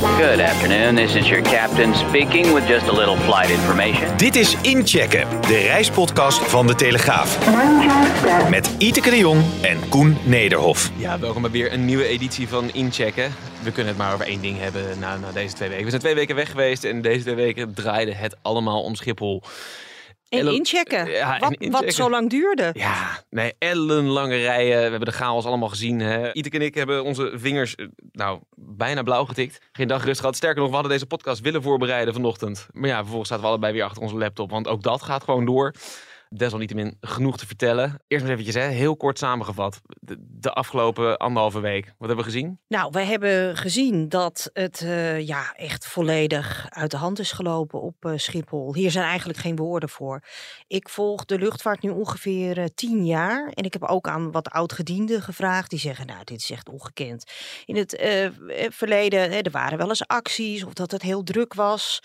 Good afternoon, this is your captain speaking with just a little flight information. Dit is Inchecken, de reispodcast van De Telegraaf. Met Iteke de Jong en Koen Nederhof. Ja, welkom bij weer een nieuwe editie van Inchecken. We kunnen het maar over één ding hebben na, na deze twee weken. We zijn twee weken weg geweest en deze twee weken draaide het allemaal om Schiphol. En inchecken. Ja, en wat, inchecken. wat zo lang duurde. Ja, nee, ellenlange rijen. We hebben de chaos allemaal gezien. Hè. En ik hebben onze vingers, eh, nou, bijna blauw getikt. Geen dag rust gehad. Sterker nog, we hadden deze podcast willen voorbereiden vanochtend. Maar ja, vervolgens zaten we allebei weer achter onze laptop. Want ook dat gaat gewoon door. Desalniettemin genoeg te vertellen. Eerst maar eventjes, hè, heel kort samengevat. De, afgelopen anderhalve week. Wat hebben we gezien? Nou, we hebben gezien dat het eh, ja, echt volledig uit de hand is gelopen op eh, Schiphol. Hier zijn eigenlijk geen woorden voor. Ik volg de luchtvaart nu ongeveer eh, tien jaar. En ik heb ook aan wat oudgedienden gevraagd. Die zeggen, nou, dit is echt ongekend. In het verleden, hè, er waren wel eens acties of dat het heel druk was.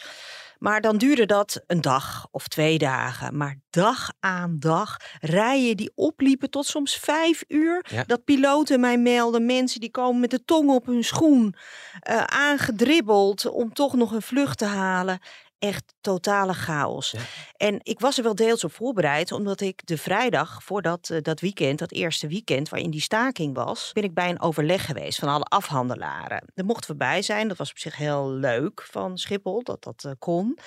Maar dan duurde dat een dag of twee dagen. Maar dag aan dag rijen die opliepen tot soms vijf uur. Ja. Dat piloten mij melden. Mensen die komen met de tong op hun schoen. eh, aangedribbeld om toch nog een vlucht te halen. Echt totale chaos. Ja. En ik was er wel deels op voorbereid, omdat ik de vrijdag voor dat, eh, dat weekend, dat eerste weekend waarin die staking was, ben ik bij een overleg geweest van alle afhandelaren. Daar mochten we bij zijn. Dat was op zich heel leuk van Schiphol dat dat eh, kon.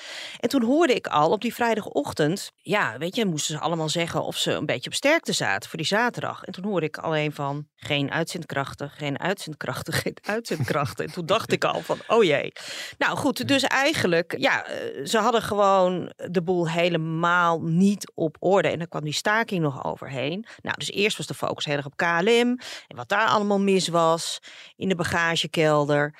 En toen hoorde ik al op die vrijdagochtend, ja, weet je, moesten ze allemaal zeggen of ze een beetje op sterkte zaten voor die zaterdag. En toen hoorde ik alleen van geen uitzendkrachten, geen uitzendkrachten, geen uitzendkrachten. En toen dacht ik al van, oh jee. Nou goed, dus eigenlijk, ja, ze hadden gewoon de boel helemaal niet op orde. En dan kwam die staking nog overheen. Nou, dus eerst was de focus heel erg op KLM en wat daar allemaal mis was in de bagagekelder.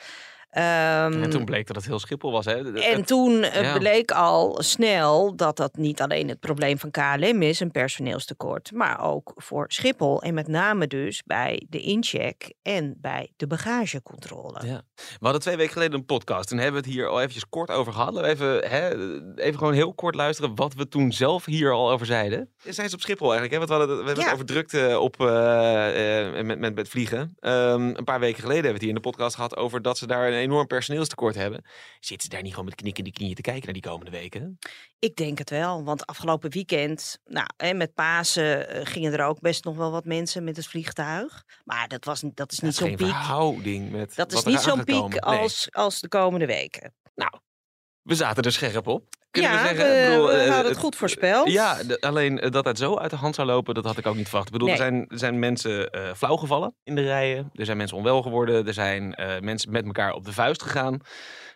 Ehm, En toen bleek dat het heel Schiphol was. Hè. En toen eh, ja. bleek al snel dat dat niet alleen het probleem van KLM is, een personeelstekort, maar ook voor Schiphol en met name dus bij de incheck en bij de bagagecontrole. Ja. We hadden twee weken geleden een podcast. Toen hebben we het hier al eventjes kort over gehad. Laten we even, hè, even gewoon heel kort luisteren wat we toen zelf hier al over zeiden. Zijn ze op Schiphol eigenlijk? Hè? Want we, hadden, we hebben Ja. het over drukte op, eh, eh, met, met, met vliegen. Ehm, een paar weken geleden hebben we het hier in de podcast gehad over dat ze daar een enorm personeelstekort hebben. Zitten ze daar niet gewoon met knikken in de knieën te kijken naar die komende weken? Ik denk het wel, want afgelopen weekend, nou, en met Pasen eh, gingen er ook best nog wel wat mensen met het vliegtuig. Maar dat, was, niet- dat is niet zo'n piek. Dat is niet zo'n piek als, als de komende weken. We zaten er scherp op. Kunnen ja, we zeggen? Bedoel, we eh, hadden het goed voorspeld. Ja, alleen eh, dat het zo uit de hand zou lopen, dat had ik ook niet verwacht. Ik bedoel, er, zijn, er zijn mensen eh flauw gevallen in de rijen. Er zijn mensen onwel geworden. Er zijn mensen met elkaar op de vuist gegaan.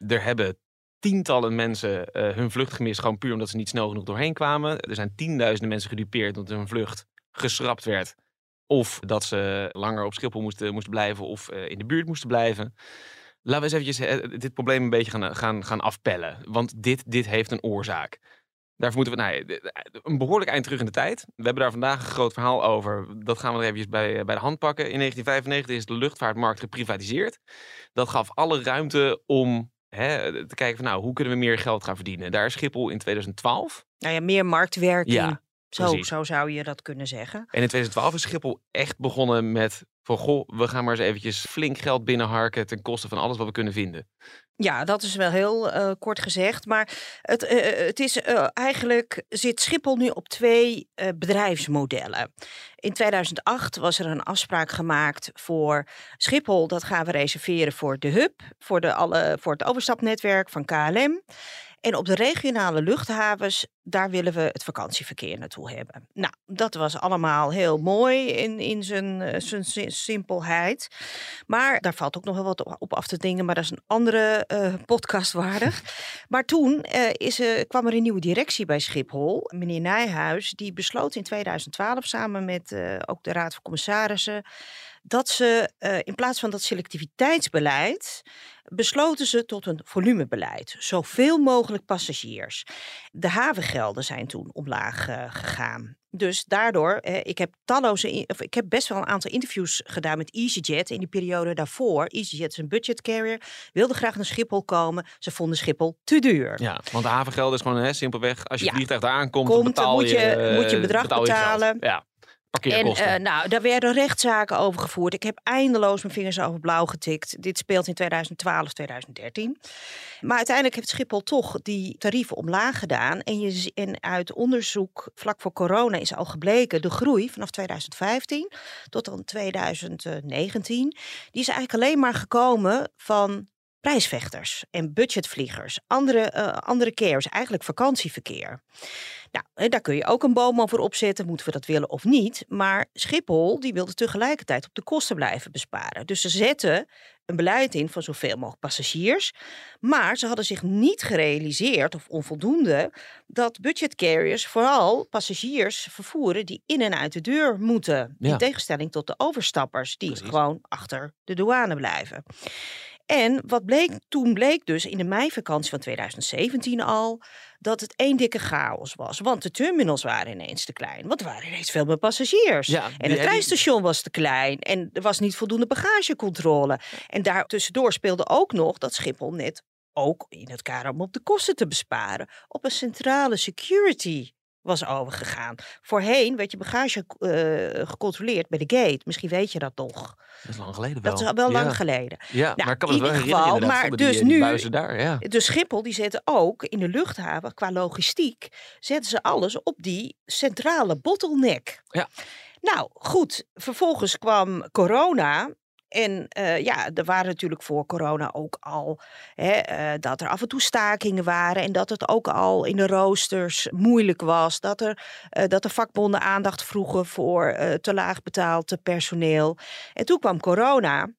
Er hebben tientallen mensen hun vlucht gemist, gewoon puur omdat ze niet snel genoeg doorheen kwamen. Er zijn tienduizenden mensen gedupeerd omdat hun vlucht geschrapt werd. Of dat ze langer op Schiphol moesten, moesten blijven of in de buurt moesten blijven. Laten we eens eventjes eh, dit probleem een beetje gaan, gaan, gaan afpellen. Want dit, dit heeft een oorzaak. Daarvoor moeten we nou, een behoorlijk eind terug in de tijd. We hebben daar vandaag een groot verhaal over. Dat gaan we er eventjes bij, bij de hand pakken. In 1995 is de luchtvaartmarkt geprivatiseerd. Dat gaf alle ruimte om hè, te kijken van nou, hoe kunnen we meer geld gaan verdienen. Daar is Schiphol in 2012. Nou ja, meer marktwerking. Ja, zo, zo zou je dat kunnen zeggen. En in 2012 is Schiphol echt begonnen met van goh, we gaan maar eens eventjes flink geld binnenharken ten koste van alles wat we kunnen vinden. Ja, dat is wel heel eh, kort gezegd. Maar het, eh, het is eh, eigenlijk zit Schiphol nu op twee eh, bedrijfsmodellen. In 2008 was er een afspraak gemaakt voor Schiphol. Dat gaan we reserveren voor de hub, voor, de alle, voor het overstapnetwerk van KLM. En op de regionale luchthavens, daar willen we het vakantieverkeer naartoe hebben. Nou, dat was allemaal heel mooi in, in zijn, eh, zijn si- simpelheid. Maar daar valt ook nog wel wat op af te dingen, maar dat is een andere eh, podcast waardig. maar toen eh, is, er kwam er een nieuwe directie bij Schiphol. Meneer Nijhuis, die besloot in 2012 samen met ook de Raad van Commissarissen dat ze uh, in plaats van dat selectiviteitsbeleid besloten ze tot een volumebeleid. Zoveel mogelijk passagiers. De havengelden zijn toen omlaag uh, gegaan. Dus daardoor, eh, ik heb talloze, of ik heb best wel een aantal interviews gedaan met EasyJet in die periode daarvoor. EasyJet is een budget carrier, wilde graag naar Schiphol komen. Ze vonden Schiphol te duur. Ja, want de havengeld is gewoon hè, simpelweg, als je ja. vliegtuig daar aankomt, Komt, betaal moet je, moet je bedrag betalen. Je ja. En uh, nou, daar werden rechtszaken over gevoerd. Ik heb eindeloos mijn vingers over blauw getikt. Dit speelt in 2012, 2013. Maar uiteindelijk heeft Schiphol toch die tarieven omlaag gedaan. En, je, en uit onderzoek vlak voor corona is al gebleken de groei vanaf 2015 tot dan 2019. Die is eigenlijk alleen maar gekomen van prijsvechters en budgetvliegers, andere, uh, andere cares, eigenlijk vakantieverkeer. Nou, daar kun je ook een boom over opzetten, moeten we dat willen of niet. Maar Schiphol die wilde tegelijkertijd op de kosten blijven besparen. Dus ze zetten een beleid in van zoveel mogelijk passagiers. Maar ze hadden zich niet gerealiseerd, of onvoldoende, dat budget carriers vooral passagiers vervoeren die in en uit de deur moeten. In tegenstelling tot de overstappers die gewoon achter de douane blijven. En wat bleek, toen bleek dus in de meivakantie van 2017 al dat het één dikke chaos was. Want de terminals waren ineens te klein. Want er waren ineens veel meer passagiers. Ja, en het treinstation was te klein. En er was niet voldoende bagagecontrole. En daar tussendoor speelde ook nog dat Schiphol net ook in het kader om op de kosten te besparen, op een centrale security was overgegaan. Voorheen werd je bagage uh, gecontroleerd bij de gate. Misschien weet je dat nog. Dat is lang geleden wel. Dat is wel lang geleden. Ja, nou, maar kan het wel ieder geval, maar die, dus die nu, daar, ja. de Schiphol die zetten ook in de luchthaven qua logistiek, zetten ze alles op die centrale bottleneck. Ja. Nou, goed. Vervolgens kwam corona en uh, ja, er waren natuurlijk voor corona ook al hè, uh, dat er af en toe stakingen waren. En dat het ook al in de roosters moeilijk was. Dat, er, uh, dat de vakbonden aandacht vroegen voor te laag betaald personeel. En toen kwam corona.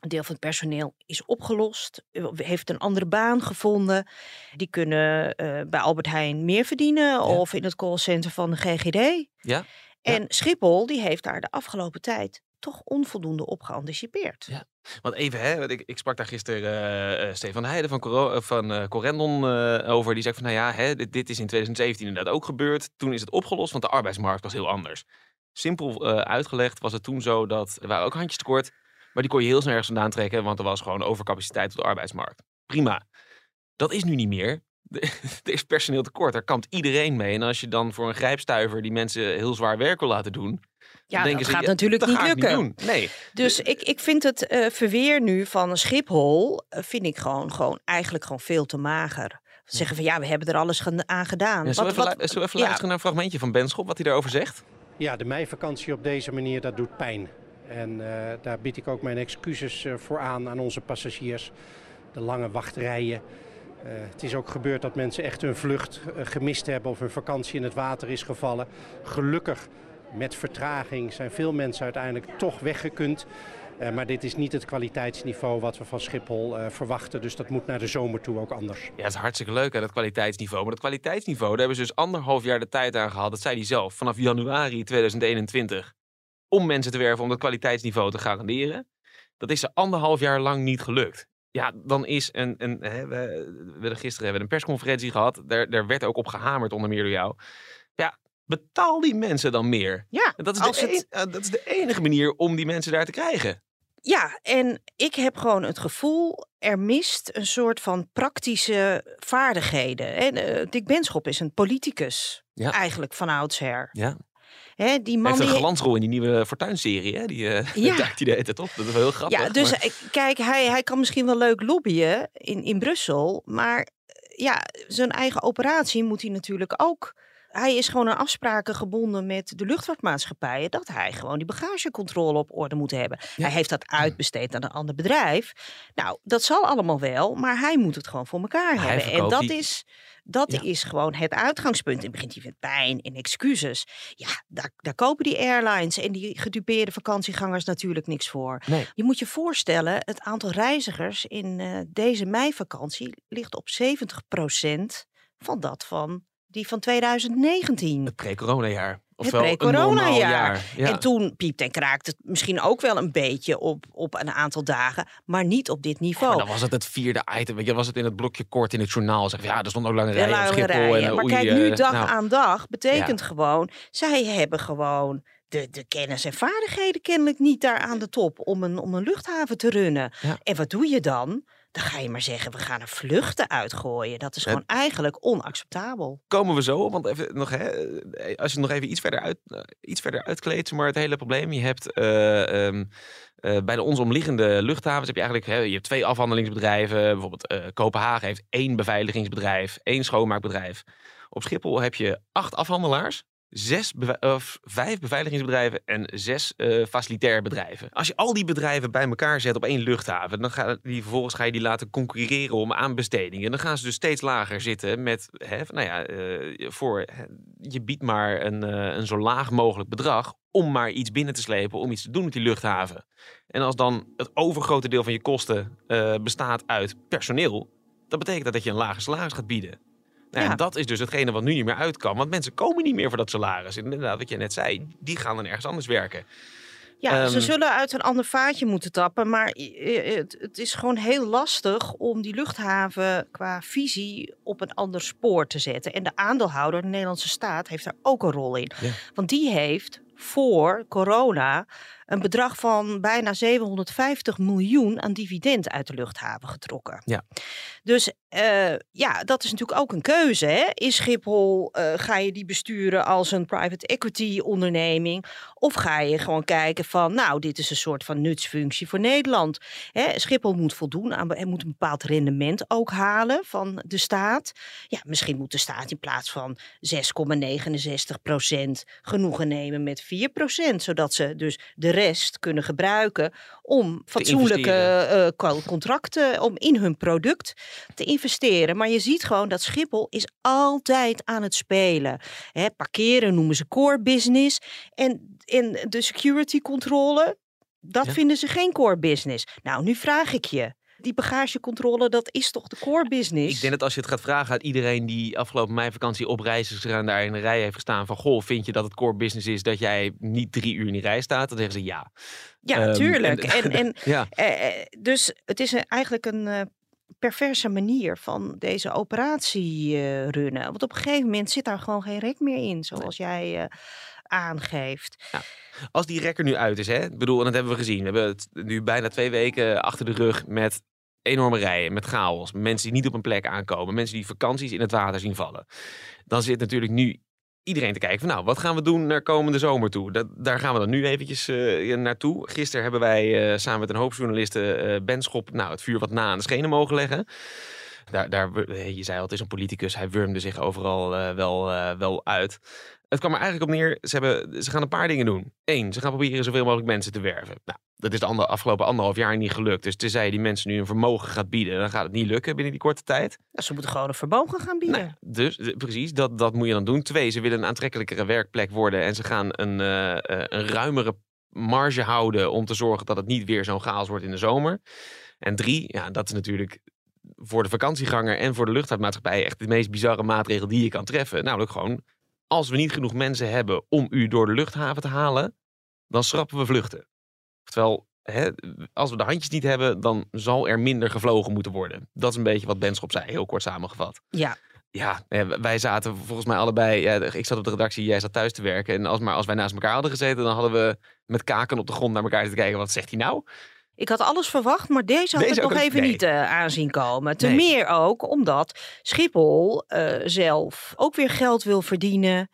Een deel van het personeel is opgelost, heeft een andere baan gevonden. Die kunnen bij Albert Heijn meer verdienen ja. of in het callcenter van de GGD. Ja. En Schiphol die heeft daar de afgelopen tijd toch onvoldoende op geanticipeerd. Ja. Want even, hè, ik, ik sprak daar gisteren uh, Stefan Heijden van, Coro van Corendon over. Die zei van, nou ja, hè, dit, dit, is in 2017 inderdaad ook gebeurd. Toen is het opgelost, want de arbeidsmarkt was heel anders. Simpel uitgelegd was het toen zo dat er waren ook handjes tekort. Maar die kon je heel snel ergens vandaan trekken, want er was gewoon overcapaciteit op de arbeidsmarkt. Prima. Dat is nu niet meer. Er is personeel tekort, daar kampt iedereen mee. En als je dan voor een grijpstuiver die mensen heel zwaar werk wil laten doen, ja, dat ze, gaat natuurlijk dat niet lukken. Niet doen. Nee. Dus ik, ik vind het uh, verweer nu van Schiphol, uh, vind ik gewoon, gewoon eigenlijk gewoon veel te mager. Zeggen van ja, we hebben er alles aan gedaan. Ja, zullen, we even, wat, zullen we even luisteren naar een fragmentje van Ben Schop, wat hij daarover zegt? Ja, de meivakantie op deze manier, dat doet pijn. En uh, daar bied ik ook mijn excuses voor aan aan onze passagiers. De lange wachtrijen. Uh, het is ook gebeurd dat mensen echt hun vlucht uh, gemist hebben of hun vakantie in het water is gevallen. Gelukkig met vertraging zijn veel mensen uiteindelijk toch weggekund. Uh, maar dit is niet het kwaliteitsniveau wat we van Schiphol uh, verwachten. Dus dat moet naar de zomer toe ook anders. Ja, het is hartstikke leuk dat kwaliteitsniveau. Maar dat kwaliteitsniveau, daar hebben ze dus anderhalf jaar de tijd aan gehad. Dat zei hij zelf, vanaf januari 2021. Om mensen te werven om dat kwaliteitsniveau te garanderen. Dat is ze anderhalf jaar lang niet gelukt. Ja, dan is een. een hè, we, we gisteren hebben een persconferentie gehad. Daar, daar werd ook op gehamerd, onder meer door jou. Betaal die mensen dan meer. Ja, En dat is, de het- eh, dat is de enige manier om die mensen daar te krijgen. Ja, en ik heb gewoon het gevoel, er mist een soort van praktische vaardigheden. En, eh, Dick Benschop is een politicus, Ja. eigenlijk van oudsher. Ja. Hè, die Hij man heeft een die... glansrol in die nieuwe Fortuin-serie. Hè? Die eh Ja. duikt hij de hele tijd op. Dat is wel heel grappig. Ja, dus maar- kijk, hij, hij kan misschien wel leuk lobbyen in, in Brussel, maar ja, zijn eigen operatie moet hij natuurlijk ook. Hij is gewoon aan afspraken gebonden met de luchtvaartmaatschappijen dat hij gewoon die bagagecontrole op orde moet hebben. Ja. Hij heeft dat uitbesteed aan een ander bedrijf. Nou, dat zal allemaal wel, maar hij moet het gewoon voor elkaar hebben. En dat, die- is, dat Ja. is gewoon het uitgangspunt. In het begin hij vindt pijn en excuses. Ja, daar, daar kopen die airlines en die gedupeerde vakantiegangers natuurlijk niks voor. Nee. Je moet je voorstellen, het aantal reizigers in eh, deze meivakantie ligt op 70% van dat van die van 2019. Het pre-corona-jaar. Ofwel het pre-corona-jaar. normaal jaar. Ja. En toen piepte en kraakte het misschien ook wel een beetje op, op een aantal dagen, maar niet op dit niveau. Maar dan was het het vierde item. Weet je, was het in het blokje kort in het journaal. Zeg, ja, er stond ook lange rijen op Schiphol. En, eh, maar oei, kijk, nu eh, dag nou, aan dag betekent gewoon, zij hebben gewoon de, de kennis en vaardigheden kennelijk niet daar aan de top om een, om een luchthaven te runnen. En wat doe je dan? Dan ga je maar zeggen, we gaan er vluchten uitgooien. Dat is Ja. gewoon eigenlijk onacceptabel. komen we zo. Want even nog, hè, eh, als je nog even iets verder, uit, eh, iets verder uitkleedt, maar het hele probleem. Je hebt eh, ehm, eh, bij de ons omliggende luchthavens heb je eigenlijk hè, je hebt twee afhandelingsbedrijven. Bijvoorbeeld Kopenhagen heeft één beveiligingsbedrijf, één schoonmaakbedrijf. Op Schiphol heb je acht afhandelaars. Zes of vijf beveiligingsbedrijven en zes eh facilitair bedrijven. Als je al die bedrijven bij elkaar zet op één luchthaven, dan ga die, vervolgens ga je die laten concurreren om aanbestedingen. Dan gaan ze dus steeds lager zitten met, hè, nou ja, eh, voor, je biedt maar een, eh, een zo laag mogelijk bedrag om maar iets binnen te slepen, om iets te doen met die luchthaven. En als dan het overgrote deel van je kosten bestaat uit personeel, dan betekent dat dat je een lager salaris gaat bieden. Nou, Ja. En dat is dus hetgene wat nu niet meer uit kan. Want mensen komen niet meer voor dat salaris. Inderdaad, wat je net zei, die gaan dan ergens anders werken. Ja, ze Ehm, zullen uit een ander vaatje moeten tappen. Maar eh, het, het is gewoon heel lastig om die luchthaven qua visie op een ander spoor te zetten. En de aandeelhouder, de Nederlandse staat, heeft daar ook een rol in. Ja. Want die heeft voor corona een bedrag van bijna 750 miljoen aan dividend uit de luchthaven getrokken. Ja. Dus eh, ja, dat is natuurlijk ook een keuze. Hè? Is Schiphol, eh, ga je die besturen als een private equity onderneming? Of ga je gewoon kijken van, nou, dit is een soort van nutsfunctie voor Nederland. Hè? Schiphol moet voldoen aan, en moet een bepaald rendement ook halen van de staat. Ja, misschien moet de staat in plaats van 6,69 procent genoegen nemen met 4 procent. Zodat ze dus de rest kunnen gebruiken om fatsoenlijke eh, co- contracten, om in hun product te investeren. Maar je ziet gewoon dat Schiphol is altijd aan het spelen. Hè, parkeren noemen ze core business. En, en de security controle, dat Ja. vinden ze geen core business. Nou, nu vraag ik je. Die bagagecontrole, dat is toch de core business? Ik denk dat als je het gaat vragen aan iedereen die afgelopen meivakantie op reis is gegaan, daar in de rij heeft gestaan van, goh, vind je dat het core business is dat jij niet drie uur in die rij staat? Dan zeggen ze ja. Ja, Ehm, tuurlijk. en- En, en, Ja, eh, eh, dus het is eigenlijk een eh, perverse manier van deze operatie runnen. Want op een gegeven moment zit daar gewoon geen rek meer in, zoals jij aangeeft. als die rekker nu uit is, hè? Ik bedoel, en dat hebben we gezien. We hebben het nu bijna twee weken achter de rug met enorme rijen, met chaos. Mensen die niet op een plek aankomen. Mensen die vakanties in het water zien vallen. Dan zit natuurlijk nu iedereen te kijken van nou, wat gaan we doen naar komende zomer toe? Dat, daar gaan we dan nu eventjes eh, naartoe. Gisteren hebben wij eh, samen met een hoop journalisten eh Ben Schop nou, het vuur wat na aan de schenen mogen leggen. Daar, daar, eh, je zei al, het is een politicus. Hij wurmde zich overal eh, wel, eh, wel uit. Het kwam er eigenlijk op neer, ze, hebben, ze gaan een paar dingen doen. Eén, ze gaan proberen zoveel mogelijk mensen te werven. Nou, dat is de ander, afgelopen anderhalf jaar niet gelukt. Dus tenzij je die mensen nu een vermogen gaat bieden, dan gaat het niet lukken binnen die korte tijd. Ze moeten gewoon een vermogen gaan bieden. Nou, dus precies, dat, dat moet je dan doen. Twee, ze willen een aantrekkelijkere werkplek worden en ze gaan een, eh, eh, een ruimere marge houden om te zorgen dat het niet weer zo'n chaos wordt in de zomer. En drie, ja, dat is natuurlijk voor de vakantieganger en voor de luchtvaartmaatschappij echt de meest bizarre maatregel die je kan treffen. Namelijk gewoon, als we niet genoeg mensen hebben om u door de luchthaven te halen, dan schrappen we vluchten. Oftewel, hè, als we de handjes niet hebben, dan zal er minder gevlogen moeten worden. Dat is een beetje wat Benschop zei, heel kort samengevat. Ja, Ja, wij zaten volgens mij allebei. Ja, ik zat op de redactie, jij zat thuis te werken. En als, maar als wij naast elkaar hadden gezeten, dan hadden we met kaken op de grond naar elkaar te kijken. Wat zegt hij nou? Ik had alles verwacht, maar deze had Deze ik nog even nee. niet eh, aanzien komen. Ten Nee. meer ook omdat Schiphol eh, zelf ook weer geld wil verdienen.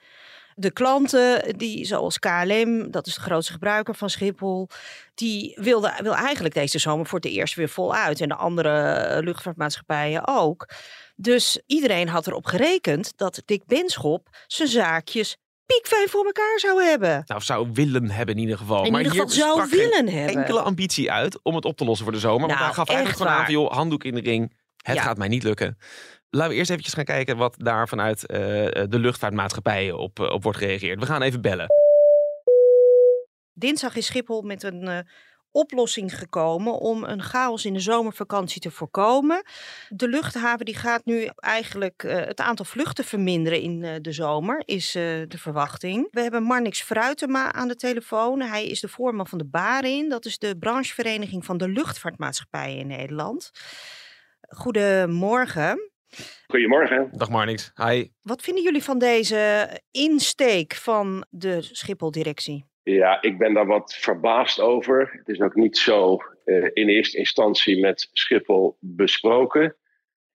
De klanten, die, zoals KLM, dat is de grootste gebruiker van Schiphol, die wilde, wil eigenlijk deze zomer voor het eerst weer voluit. En de andere luchtvaartmaatschappijen ook. Dus iedereen had erop gerekend dat Dick Benschop zijn zaakjes piekfijn voor elkaar zou hebben. Nou, zou willen hebben in ieder geval. In maar ieder hier geval zou sprak geen willen hebben. enkele ambitie uit om het op te lossen voor de zomer. want Nou, hij gaf eigenlijk echt gewoon aan waar. van, joh, handdoek in de ring. Het Ja. gaat mij niet lukken. Laten we eerst eventjes gaan kijken wat daar vanuit eh, de luchtvaartmaatschappijen op, eh, op wordt gereageerd. We gaan even bellen. Dinsdag is Schiphol met een eh, oplossing gekomen om een chaos in de zomervakantie te voorkomen. De luchthaven die gaat nu eigenlijk uh, het aantal vluchten verminderen in uh, de zomer, is uh, de verwachting. We hebben Marnix Fruitema aan de telefoon. Hij is de voorman van de BARIN. Dat is de branchevereniging van de luchtvaartmaatschappijen in Nederland. Goedemorgen. Goedemorgen. Dag Marnix. Hi. Wat vinden jullie van deze insteek van de Schiphol-directie? Ja, ik ben daar wat verbaasd over. Het is ook niet zo uh, in eerste instantie met Schiphol besproken.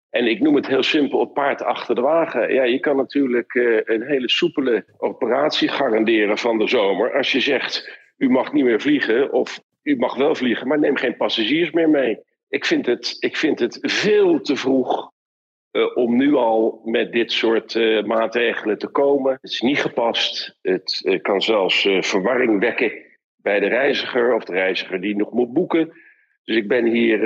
En ik noem het heel simpel het paard achter de wagen. Ja, je kan natuurlijk uh, een hele soepele operatie garanderen van de zomer. Als je zegt, u mag niet meer vliegen of u mag wel vliegen, maar neem geen passagiers meer mee. Ik vind het, ik vind het veel te vroeg uh, om nu al met dit soort uh, maatregelen te komen. Het is niet gepast. Het uh, kan zelfs verwarring wekken bij de reiziger of de reiziger die nog moet boeken. Dus ik ben hier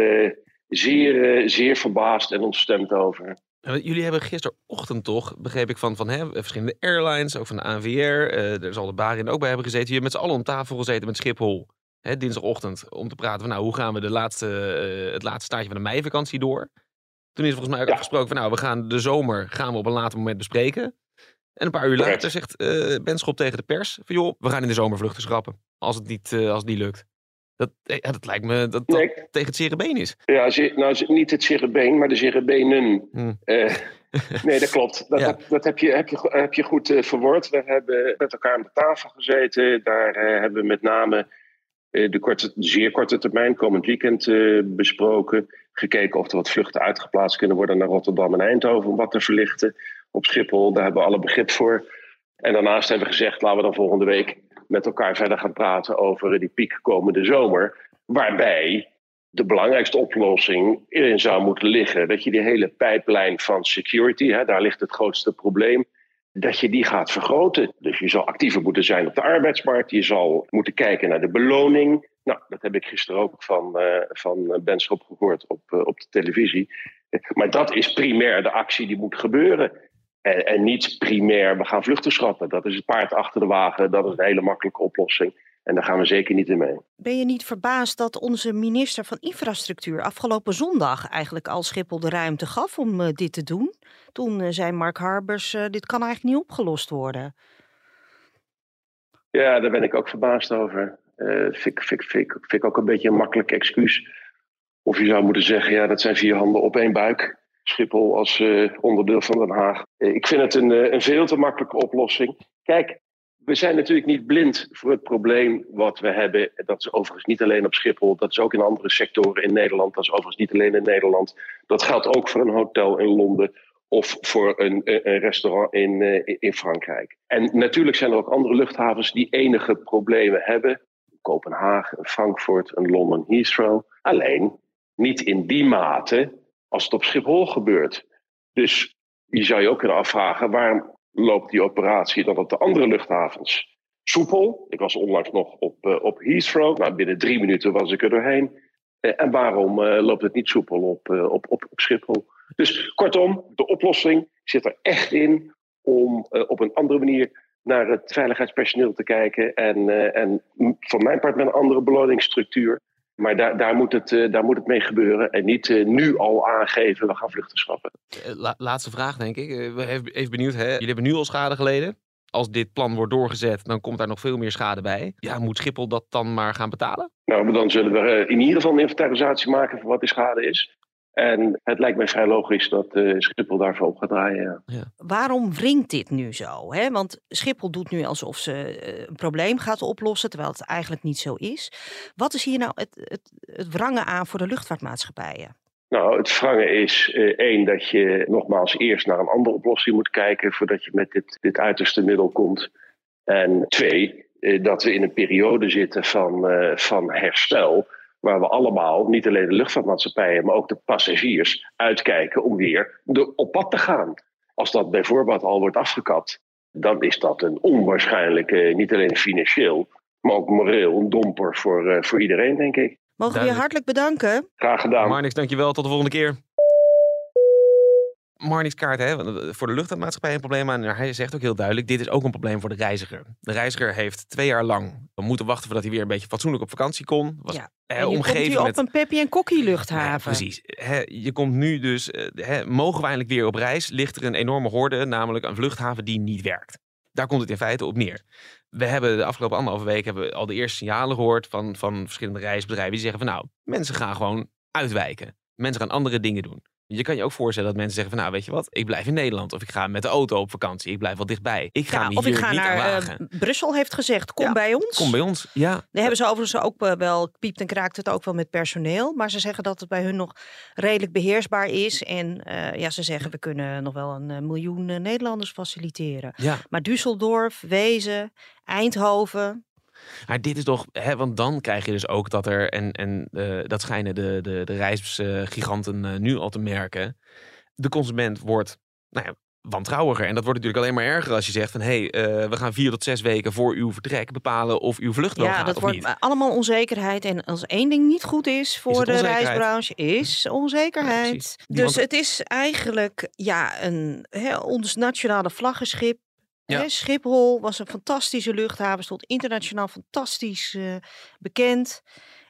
zeer, zeer verbaasd en ontstemd over. Jullie hebben gisterochtend toch, begreep ik van, van hè, verschillende airlines, ook van de ANVR, er zal de Barin ook bij hebben gezeten. Jullie met z'n allen om tafel gezeten met Schiphol, hè, dinsdagochtend, om te praten van nou, hoe gaan we de laatste, het laatste staartje van de meivakantie door. Toen is volgens mij ook ja. afgesproken van nou, we gaan de zomer gaan we op een later moment bespreken. En een paar uur later zegt uh, Ben Schop tegen de pers van joh, we gaan in de zomervluchten schrappen. Als het niet, uh, als het niet lukt. Dat, ja, dat lijkt me dat dat nee. tegen het zere been is. Ja, nou niet het zere been, maar de zere benen. Hmm. Uh, nee, dat klopt. Dat, ja. dat, dat, heb, je, heb, je, heb je goed verwoord. We hebben met elkaar aan de tafel gezeten. Daar hebben we met name de, korte, de zeer korte termijn, komend weekend, besproken gekeken of er wat vluchten uitgeplaatst kunnen worden naar Rotterdam en Eindhoven om wat te verlichten. Op Schiphol, daar hebben we alle begrip voor. En daarnaast hebben we gezegd, laten we dan volgende week met elkaar verder gaan praten over die piek komende zomer. Waarbij de belangrijkste oplossing erin zou moeten liggen dat je die hele pijplijn van security, hè, daar ligt het grootste probleem, dat je die gaat vergroten. Dus je zal actiever moeten zijn op de arbeidsmarkt. Je zal moeten kijken naar de beloning. Nou, dat heb ik gisteren ook van, uh, van Benschop gehoord op, uh, op de televisie. Maar dat is primair de actie die moet gebeuren. En, en niet primair, we gaan vluchten schrappen. Dat is het paard achter de wagen. Dat is een hele makkelijke oplossing. En daar gaan we zeker niet in mee. Ben je niet verbaasd dat onze minister van Infrastructuur afgelopen zondag eigenlijk al Schiphol de ruimte gaf om uh, dit te doen? Toen zei Mark Harbers, dit kan eigenlijk niet opgelost worden. Ja, daar ben ik ook verbaasd over. Vind, ik ook een beetje een makkelijk excuus. Of je zou moeten zeggen, ja, dat zijn vier handen op één buik. Schiphol als onderdeel van Den Haag. Ik vind het een, een veel te makkelijke oplossing. Kijk, we zijn natuurlijk niet blind voor het probleem wat we hebben. Dat is overigens niet alleen op Schiphol, dat is ook in andere sectoren in Nederland. Dat is overigens niet alleen in Nederland. Dat geldt ook voor een hotel in Londen of voor een, een restaurant in, in Frankrijk. En natuurlijk zijn er ook andere luchthavens die enige problemen hebben. Kopenhagen, Frankfurt, een Londen Heathrow. Alleen niet in die mate als het op Schiphol gebeurt. Dus je zou je ook kunnen afvragen, waarom loopt die operatie dan op de andere luchthavens soepel? Ik was onlangs nog op, uh, op Heathrow. Nou, binnen drie minuten was ik er doorheen. Uh, en waarom uh, loopt het niet soepel op, op, op, op Schiphol? Dus kortom, de oplossing zit er echt in om op een andere manier naar het veiligheidspersoneel te kijken. En, en voor mijn part met een andere beloningsstructuur. Maar daar, daar, moet het, uh, daar moet het mee gebeuren. En niet uh, nu al aangeven, we gaan vluchten schrappen. La laatste vraag, denk ik. even benieuwd, hè? jullie hebben nu al schade geleden. Als dit plan wordt doorgezet, dan komt daar nog veel meer schade bij. Ja, moet Schiphol dat dan maar gaan betalen? Nou, dan zullen we in ieder geval een inventarisatie maken van wat die schade is. En het lijkt mij vrij logisch dat uh, Schiphol daarvoor op gaat draaien. Ja. Ja. Waarom wringt dit nu zo? Hè? Want Schiphol doet nu alsof ze uh, een probleem gaat oplossen, terwijl het eigenlijk niet zo is. Wat is hier nou het, het, het wrangen aan voor de luchtvaartmaatschappijen? Nou, het wrangen is uh, één dat je nogmaals eerst naar een andere oplossing moet kijken voordat je met dit, dit uiterste middel komt. En twee, dat we in een periode zitten van, van herstel waar we allemaal, niet alleen de luchtvaartmaatschappijen, maar ook de passagiers, uitkijken om weer de, op pad te gaan. Als dat bijvoorbeeld al wordt afgekapt, dan is dat een onwaarschijnlijke, niet alleen financieel, maar ook moreel een domper voor, uh, voor iedereen, denk ik. Mogen we je hartelijk bedanken? Graag gedaan. Marnix, dankjewel. Tot de volgende keer. Marnix kaart hè, voor de luchtvaartmaatschappij een probleem. Maar hij zegt ook heel duidelijk, dit is ook een probleem voor de reiziger. De reiziger heeft twee jaar lang moeten wachten voordat hij weer een beetje fatsoenlijk op vakantie kon. Was, Ja. eh, En je komt hier op met... een Peppy en Kokkie Ja, luchthaven. precies. Hè, je komt nu dus, eh, hè, mogen we eindelijk weer op reis, ligt er een enorme horde, namelijk een vluchthaven die niet werkt. Daar komt het in feite op neer. We hebben de afgelopen anderhalve week hebben we al de eerste signalen gehoord van, van verschillende reisbedrijven die zeggen van nou, mensen gaan gewoon uitwijken. Mensen gaan andere dingen doen. Je kan je ook voorstellen dat mensen zeggen van nou weet je wat, ik blijf in Nederland of ik ga met de auto op vakantie, ik blijf wel dichtbij. Ik ga Ja, me of hier ik ga niet naar eh. Brussel, heeft gezegd, kom Ja, bij ons. Kom bij ons, ja. Daar hebben ze overigens ook eh, wel, piept en kraakt het ook wel met personeel. Maar ze zeggen dat het bij hun nog redelijk beheersbaar is. En eh, ja, ze zeggen we kunnen nog wel een miljoen Nederlanders faciliteren. ja. Maar Düsseldorf, Wezen, Eindhoven. Maar dit is toch, hè, want dan krijg je dus ook dat er, en, en eh, dat schijnen de, de, de reisgiganten eh, nu al te merken, de consument wordt nou ja, wantrouwiger. En dat wordt natuurlijk alleen maar erger als je zegt van hé, hey, eh, we gaan vier tot zes weken voor uw vertrek bepalen of uw vlucht wel Ja, gaat dat of wordt niet. allemaal onzekerheid. En als één ding niet goed is voor de reisbranche, is onzekerheid. dus het is eigenlijk ja, een hè, ons nationale vlaggenschip. Ja. Schiphol was een fantastische luchthaven, stond internationaal fantastisch eh, bekend.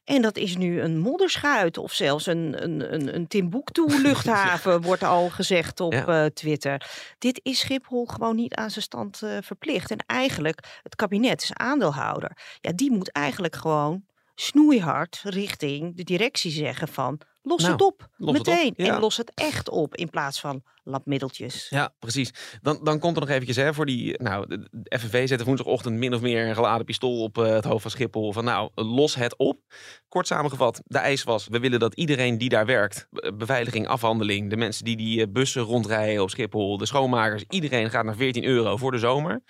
En dat is nu een modderschuit of zelfs een, een, een, een Timbuktu-luchthaven, wordt al gezegd op Ja. eh, Twitter. Dit is Schiphol gewoon niet aan zijn stand eh, verplicht. En eigenlijk, het kabinet is aandeelhouder. Ja, die moet eigenlijk gewoon snoeihard richting de directie zeggen van... Los Nou, het op, los het op, meteen. ja. En los het echt op in plaats van labmiddeltjes. Ja, precies. Dan, dan komt er nog eventjes hè, voor die. Nou, de, FNV zette woensdagochtend min of meer een geladen pistool op eh, het hoofd van Schiphol. Van nou, los het op. Kort samengevat, de eis was: we willen dat iedereen die daar werkt, be- beveiliging, afhandeling, de mensen die die eh, bussen rondrijden op Schiphol, de schoonmakers, iedereen gaat naar 14 euro voor de zomer.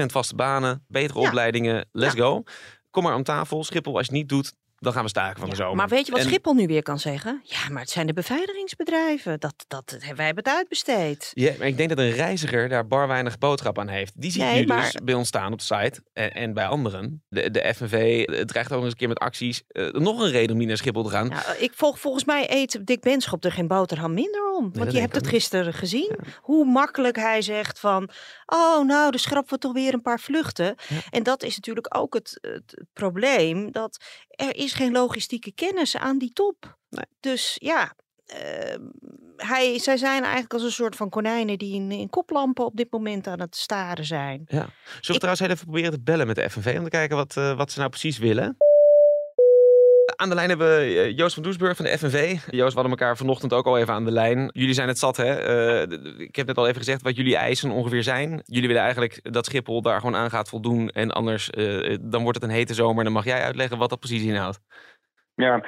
80% vaste banen, betere Ja. opleidingen, let's go. Kom maar om tafel. Schiphol, als je het niet doet, dan gaan we staken van de Ja, zomer. maar weet je wat En- Schiphol nu weer kan zeggen? Ja, maar het zijn de beveiligingsbedrijven. Dat, dat, wij hebben het uitbesteed. Ja, maar ik denk dat een reiziger daar bar weinig boodschap aan heeft. Die ziet Nee, nu maar- dus bij ons staan op de site en, en bij anderen. De, de FNV eh, dreigt ook nog eens een keer met acties. eh, nog een reden om niet naar Schiphol te gaan. Nou, ik volg, volgens mij eet Dick Benschop er geen boterham minder om. Want je hebt het gisteren gezien. Hoe makkelijk hij zegt van... Oh, nou, dan schrappen we toch weer een paar vluchten. En dat is natuurlijk ook het, het probleem. Dat er is geen logistieke kennis aan die top. Dus ja... ehm, hij, zij zijn eigenlijk als een soort van konijnen die in, in koplampen op dit moment aan het staren zijn. Ja. Zullen we trouwens heel even proberen te bellen met de FNV om te kijken wat, eh, wat ze nou precies willen? Aan de lijn hebben we eh, Joost van Doesburg van de FNV. Joost, we hadden elkaar vanochtend ook al even aan de lijn. Jullie zijn het zat, hè? Eh, ik heb net al even gezegd wat jullie eisen ongeveer zijn. Jullie willen eigenlijk dat Schiphol daar gewoon aan gaat voldoen. En anders, eh, dan wordt het een hete zomer. Dan mag jij uitleggen wat dat precies inhoudt. Ja,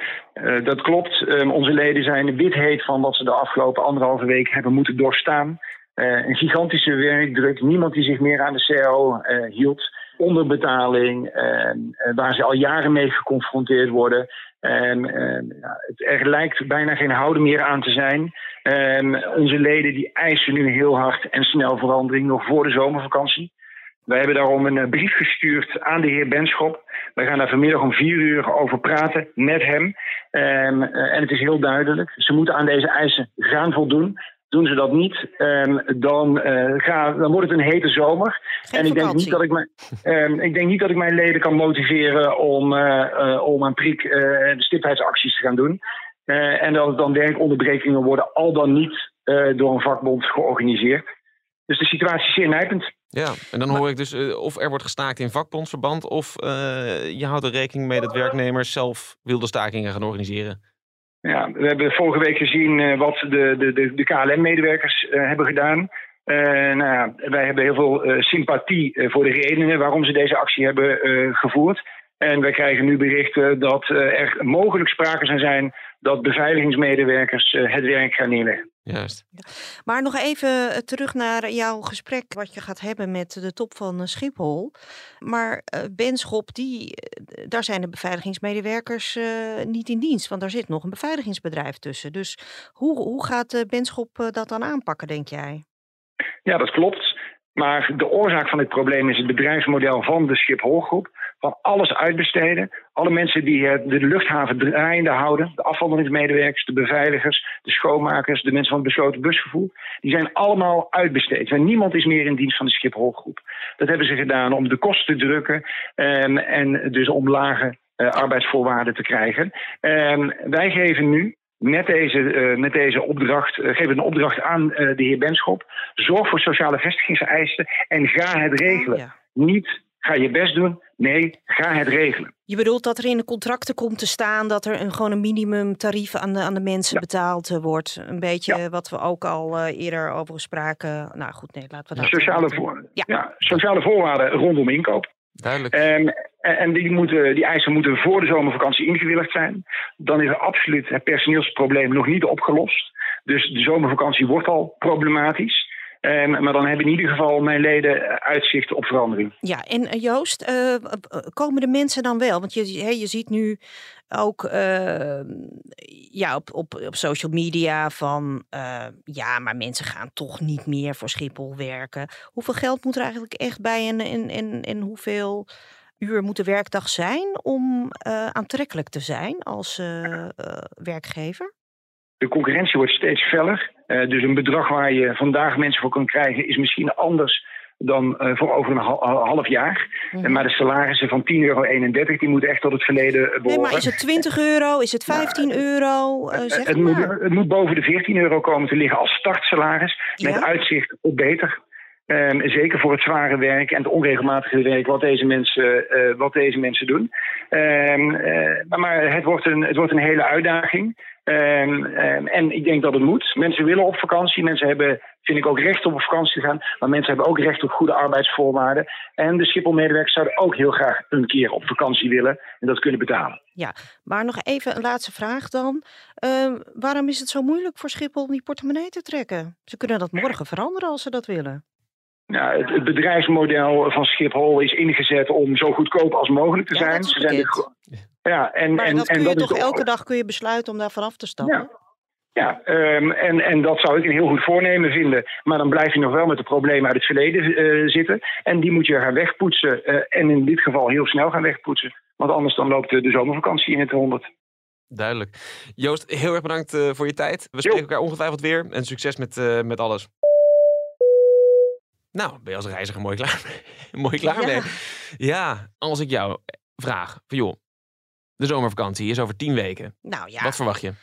dat klopt. Ehm, onze leden zijn wit heet van wat ze de afgelopen anderhalve week hebben moeten doorstaan. Een gigantische werkdruk. Niemand die zich meer aan de CAO hield. Onderbetaling, eh, eh, waar ze al jaren mee geconfronteerd worden. En ja, het, er lijkt bijna geen houden meer aan te zijn. En onze leden die eisen nu heel hard en snel verandering nog voor de zomervakantie. Wij hebben daarom een eh, brief gestuurd aan de heer Benschop. Wij gaan daar vanmiddag om vier uur over praten met hem. Ehm, eh, en het is heel duidelijk. Ze moeten aan deze eisen gaan voldoen. Doen ze dat niet, ehm, dan, eh, ga, dan wordt het een hete zomer. Geen en ik denk, niet dat ik, mijn, ehm, ik denk niet dat ik mijn leden kan motiveren om, eh, eh, om aan prik eh, de stipheidsacties te gaan doen. Eh, en dat het dan werkonderbrekingen worden, al dan niet eh, door een vakbond georganiseerd. Dus de situatie is zeer nijpend. Ja, en dan hoor ik dus of er wordt gestaakt in vakbondsverband... of eh, je houdt er rekening mee dat werknemers zelf wilde stakingen gaan organiseren. Ja, we hebben vorige week gezien eh, wat de, de, de, de KLM-medewerkers eh, hebben gedaan. Eh, nou ja, wij hebben heel veel sympathie voor de redenen waarom ze deze actie hebben gevoerd. En wij krijgen nu berichten dat eh, er mogelijk sprake zou zijn dat beveiligingsmedewerkers eh, het werk gaan neerleggen. Juist. Maar nog even eh, terug naar jouw gesprek wat je gaat hebben met de top van Schiphol. Maar Benschop, die, daar zijn de beveiligingsmedewerkers eh, niet in dienst, want daar zit nog een beveiligingsbedrijf tussen. Dus hoe, hoe gaat Benschop dat dan aanpakken, denk jij? Ja, dat klopt. Maar de oorzaak van dit probleem is het bedrijfsmodel van de Schiphol-groep. Van alles uitbesteden. Alle mensen die de luchthaven draaiende houden. De afhandelingsmedewerkers, de beveiligers, de schoonmakers, de mensen van het besloten busvervoer. Die zijn allemaal uitbesteed. En niemand is meer in dienst van de Schiphol-groep. Dat hebben ze gedaan om de kosten te drukken. Um, en dus om lage uh, arbeidsvoorwaarden te krijgen. Um, wij geven nu met deze, uh, met deze opdracht, uh, geven een opdracht aan uh, de heer Benschop. Zorg voor sociale vestigingseisen en ga het regelen. Ja. Niet ga je best doen, nee, ga het regelen. Je bedoelt dat er in de contracten komt te staan dat er een, gewoon een minimumtarief aan de, aan de mensen Ja. betaald wordt. Een beetje Ja. wat we ook al eerder over spraken. Nou goed, nee, laten we dat... Sociale, voor, ja. sociale voorwaarden rondom inkoop. Duidelijk. Um, en die, moeten, die eisen moeten voor de zomervakantie ingewilligd zijn. Dan is er absoluut het personeelsprobleem nog niet opgelost. Dus de zomervakantie wordt al problematisch. Um, maar dan hebben in ieder geval mijn leden uitzicht op verandering. Ja, en uh, Joost, uh, komen de mensen dan wel? Want je, je ziet nu ook uh, ja, op, op, op social media van ja, maar mensen gaan toch niet meer voor Schiphol werken. Hoeveel geld moet er eigenlijk echt bij en, en, en, en hoeveel uur moet de werkdag zijn om aantrekkelijk te zijn als werkgever? De concurrentie wordt steeds feller. Uh, dus een bedrag waar je vandaag mensen voor kan krijgen is misschien anders dan uh, voor over een half jaar. Mm -hmm. Maar de salarissen van 10,31 euro, die moeten echt tot het verleden behoren. Nee, maar is het 20 euro? Is het 15 ja, euro? Uh, zeg het, maar. moet, het moet boven de 14 euro komen te liggen als startsalaris. Met uitzicht op beter. Um, zeker voor het zware werk en het onregelmatige werk wat deze mensen, uh, wat deze mensen doen. Um, uh, maar het wordt, een, het wordt een hele uitdaging. Um, en ik denk dat het moet. Mensen willen op vakantie. Mensen hebben, vind ik, ook recht om op vakantie te gaan. Maar mensen hebben ook recht op goede arbeidsvoorwaarden. En de Schiphol-medewerkers zouden ook heel graag een keer op vakantie willen. En dat kunnen betalen. Ja, maar nog even een laatste vraag dan. waarom is het zo moeilijk voor Schiphol om die portemonnee te trekken? Ze kunnen dat morgen veranderen als ze dat willen. Nou, het, het, bedrijfsmodel van Schiphol is ingezet om zo goedkoop als mogelijk te ja, zijn. Ze zijn de, ja, en, maar en, dat kun en je dat toch is elke dag kun je besluiten om daar vanaf te stappen? Ja, ja um, en, en dat zou ik een heel goed voornemen vinden. Maar dan blijf je nog wel met de problemen uit het verleden uh, zitten. En die moet je gaan wegpoetsen. Uh, en in dit geval heel snel gaan wegpoetsen. Want anders dan loopt de, de zomervakantie in het honderd. Duidelijk. Joost, heel erg bedankt uh, voor je tijd. We spreken jo. elkaar ongetwijfeld weer. En succes met, met alles. Nou, ben je als reiziger mooi klaar mee. mooi klaar ja. mee. Ja, als ik jou vraag, van joh, de zomervakantie is over tien weken. Nou ja. Wat verwacht je?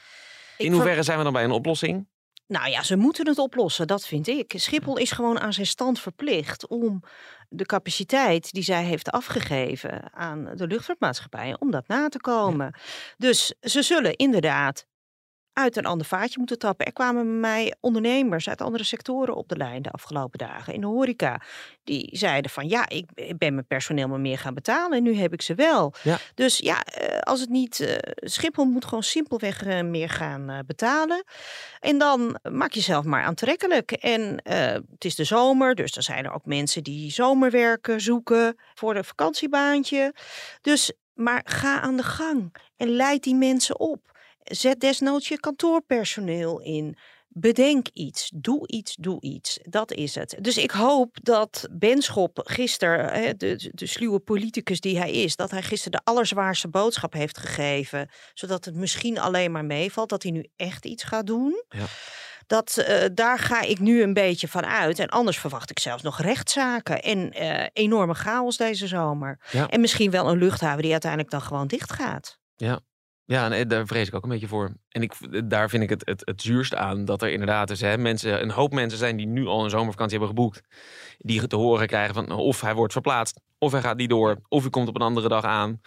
In hoeverre ver... zijn we dan bij een oplossing? Nou ja, ze moeten het oplossen, dat vind ik. Schiphol is gewoon aan zijn stand verplicht om de capaciteit die zij heeft afgegeven aan de luchtvaartmaatschappijen, om dat na te komen. Ja. Dus ze zullen inderdaad uit een ander vaatje moeten tappen. Er kwamen bij mij ondernemers uit andere sectoren op de lijn de afgelopen dagen in de horeca. Die zeiden van ja, ik ben mijn personeel maar meer gaan betalen en nu heb ik ze wel. Ja. Dus ja, als het niet, uh, Schiphol moet gewoon simpelweg uh, meer gaan betalen. En dan maak jezelf maar aantrekkelijk. En het is de zomer, dus dan zijn er ook mensen die zomerwerken zoeken voor een vakantiebaantje. Dus, maar ga aan de gang en leid die mensen op. Zet desnoods je kantoorpersoneel in. Bedenk iets, doe iets, doe iets. Dat is het. Dus ik hoop dat Benschop gisteren, de, de sluwe politicus die hij is, dat hij gisteren de allerzwaarste boodschap heeft gegeven, zodat het misschien alleen maar meevalt, dat hij nu echt iets gaat doen. Ja. Dat, uh, daar ga ik nu een beetje van uit. En anders verwacht ik zelfs nog rechtszaken en uh, enorme chaos deze zomer. Ja. En misschien wel een luchthaven die uiteindelijk dan gewoon dicht gaat. Ja, ja, daar vrees ik ook een beetje voor. En ik, daar vind ik het, het, het zuurst aan dat er inderdaad dus, hè, mensen, een hoop mensen zijn die nu al een zomervakantie hebben geboekt. Die te horen krijgen van of hij wordt verplaatst, of hij gaat niet door, of hij komt op een andere dag aan.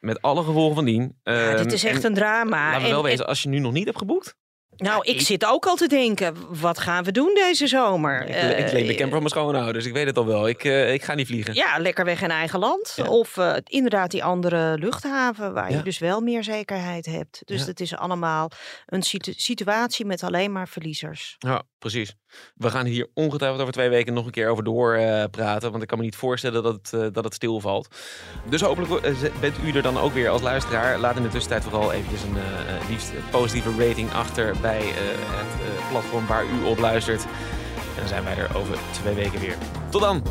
Met alle gevolgen van dien. Ja, dit is echt en, een drama. Laten we en, wel wezen, en, als je nu nog niet hebt geboekt. Nou, ik, ik, zit ook al te denken, wat gaan we doen deze zomer? Ik, uh, ik leen de camper van mijn schoonouders, ik weet het al wel. Ik, uh, ik ga niet vliegen. Ja, lekker weg in eigen land. Ja. Of uh, inderdaad die andere luchthaven, waar Ja. je dus wel meer zekerheid hebt. Dus Ja. het is allemaal een situ- situatie met alleen maar verliezers. Ja, precies. We gaan hier ongetwijfeld over twee weken nog een keer over door eh, praten. Want ik kan me niet voorstellen dat het, eh, dat het stilvalt. Dus hopelijk eh, bent u er dan ook weer als luisteraar. Laat in de tussentijd vooral eventjes een liefst positieve rating achter bij het platform waar u op luistert. En dan zijn wij er over twee weken weer. Tot dan!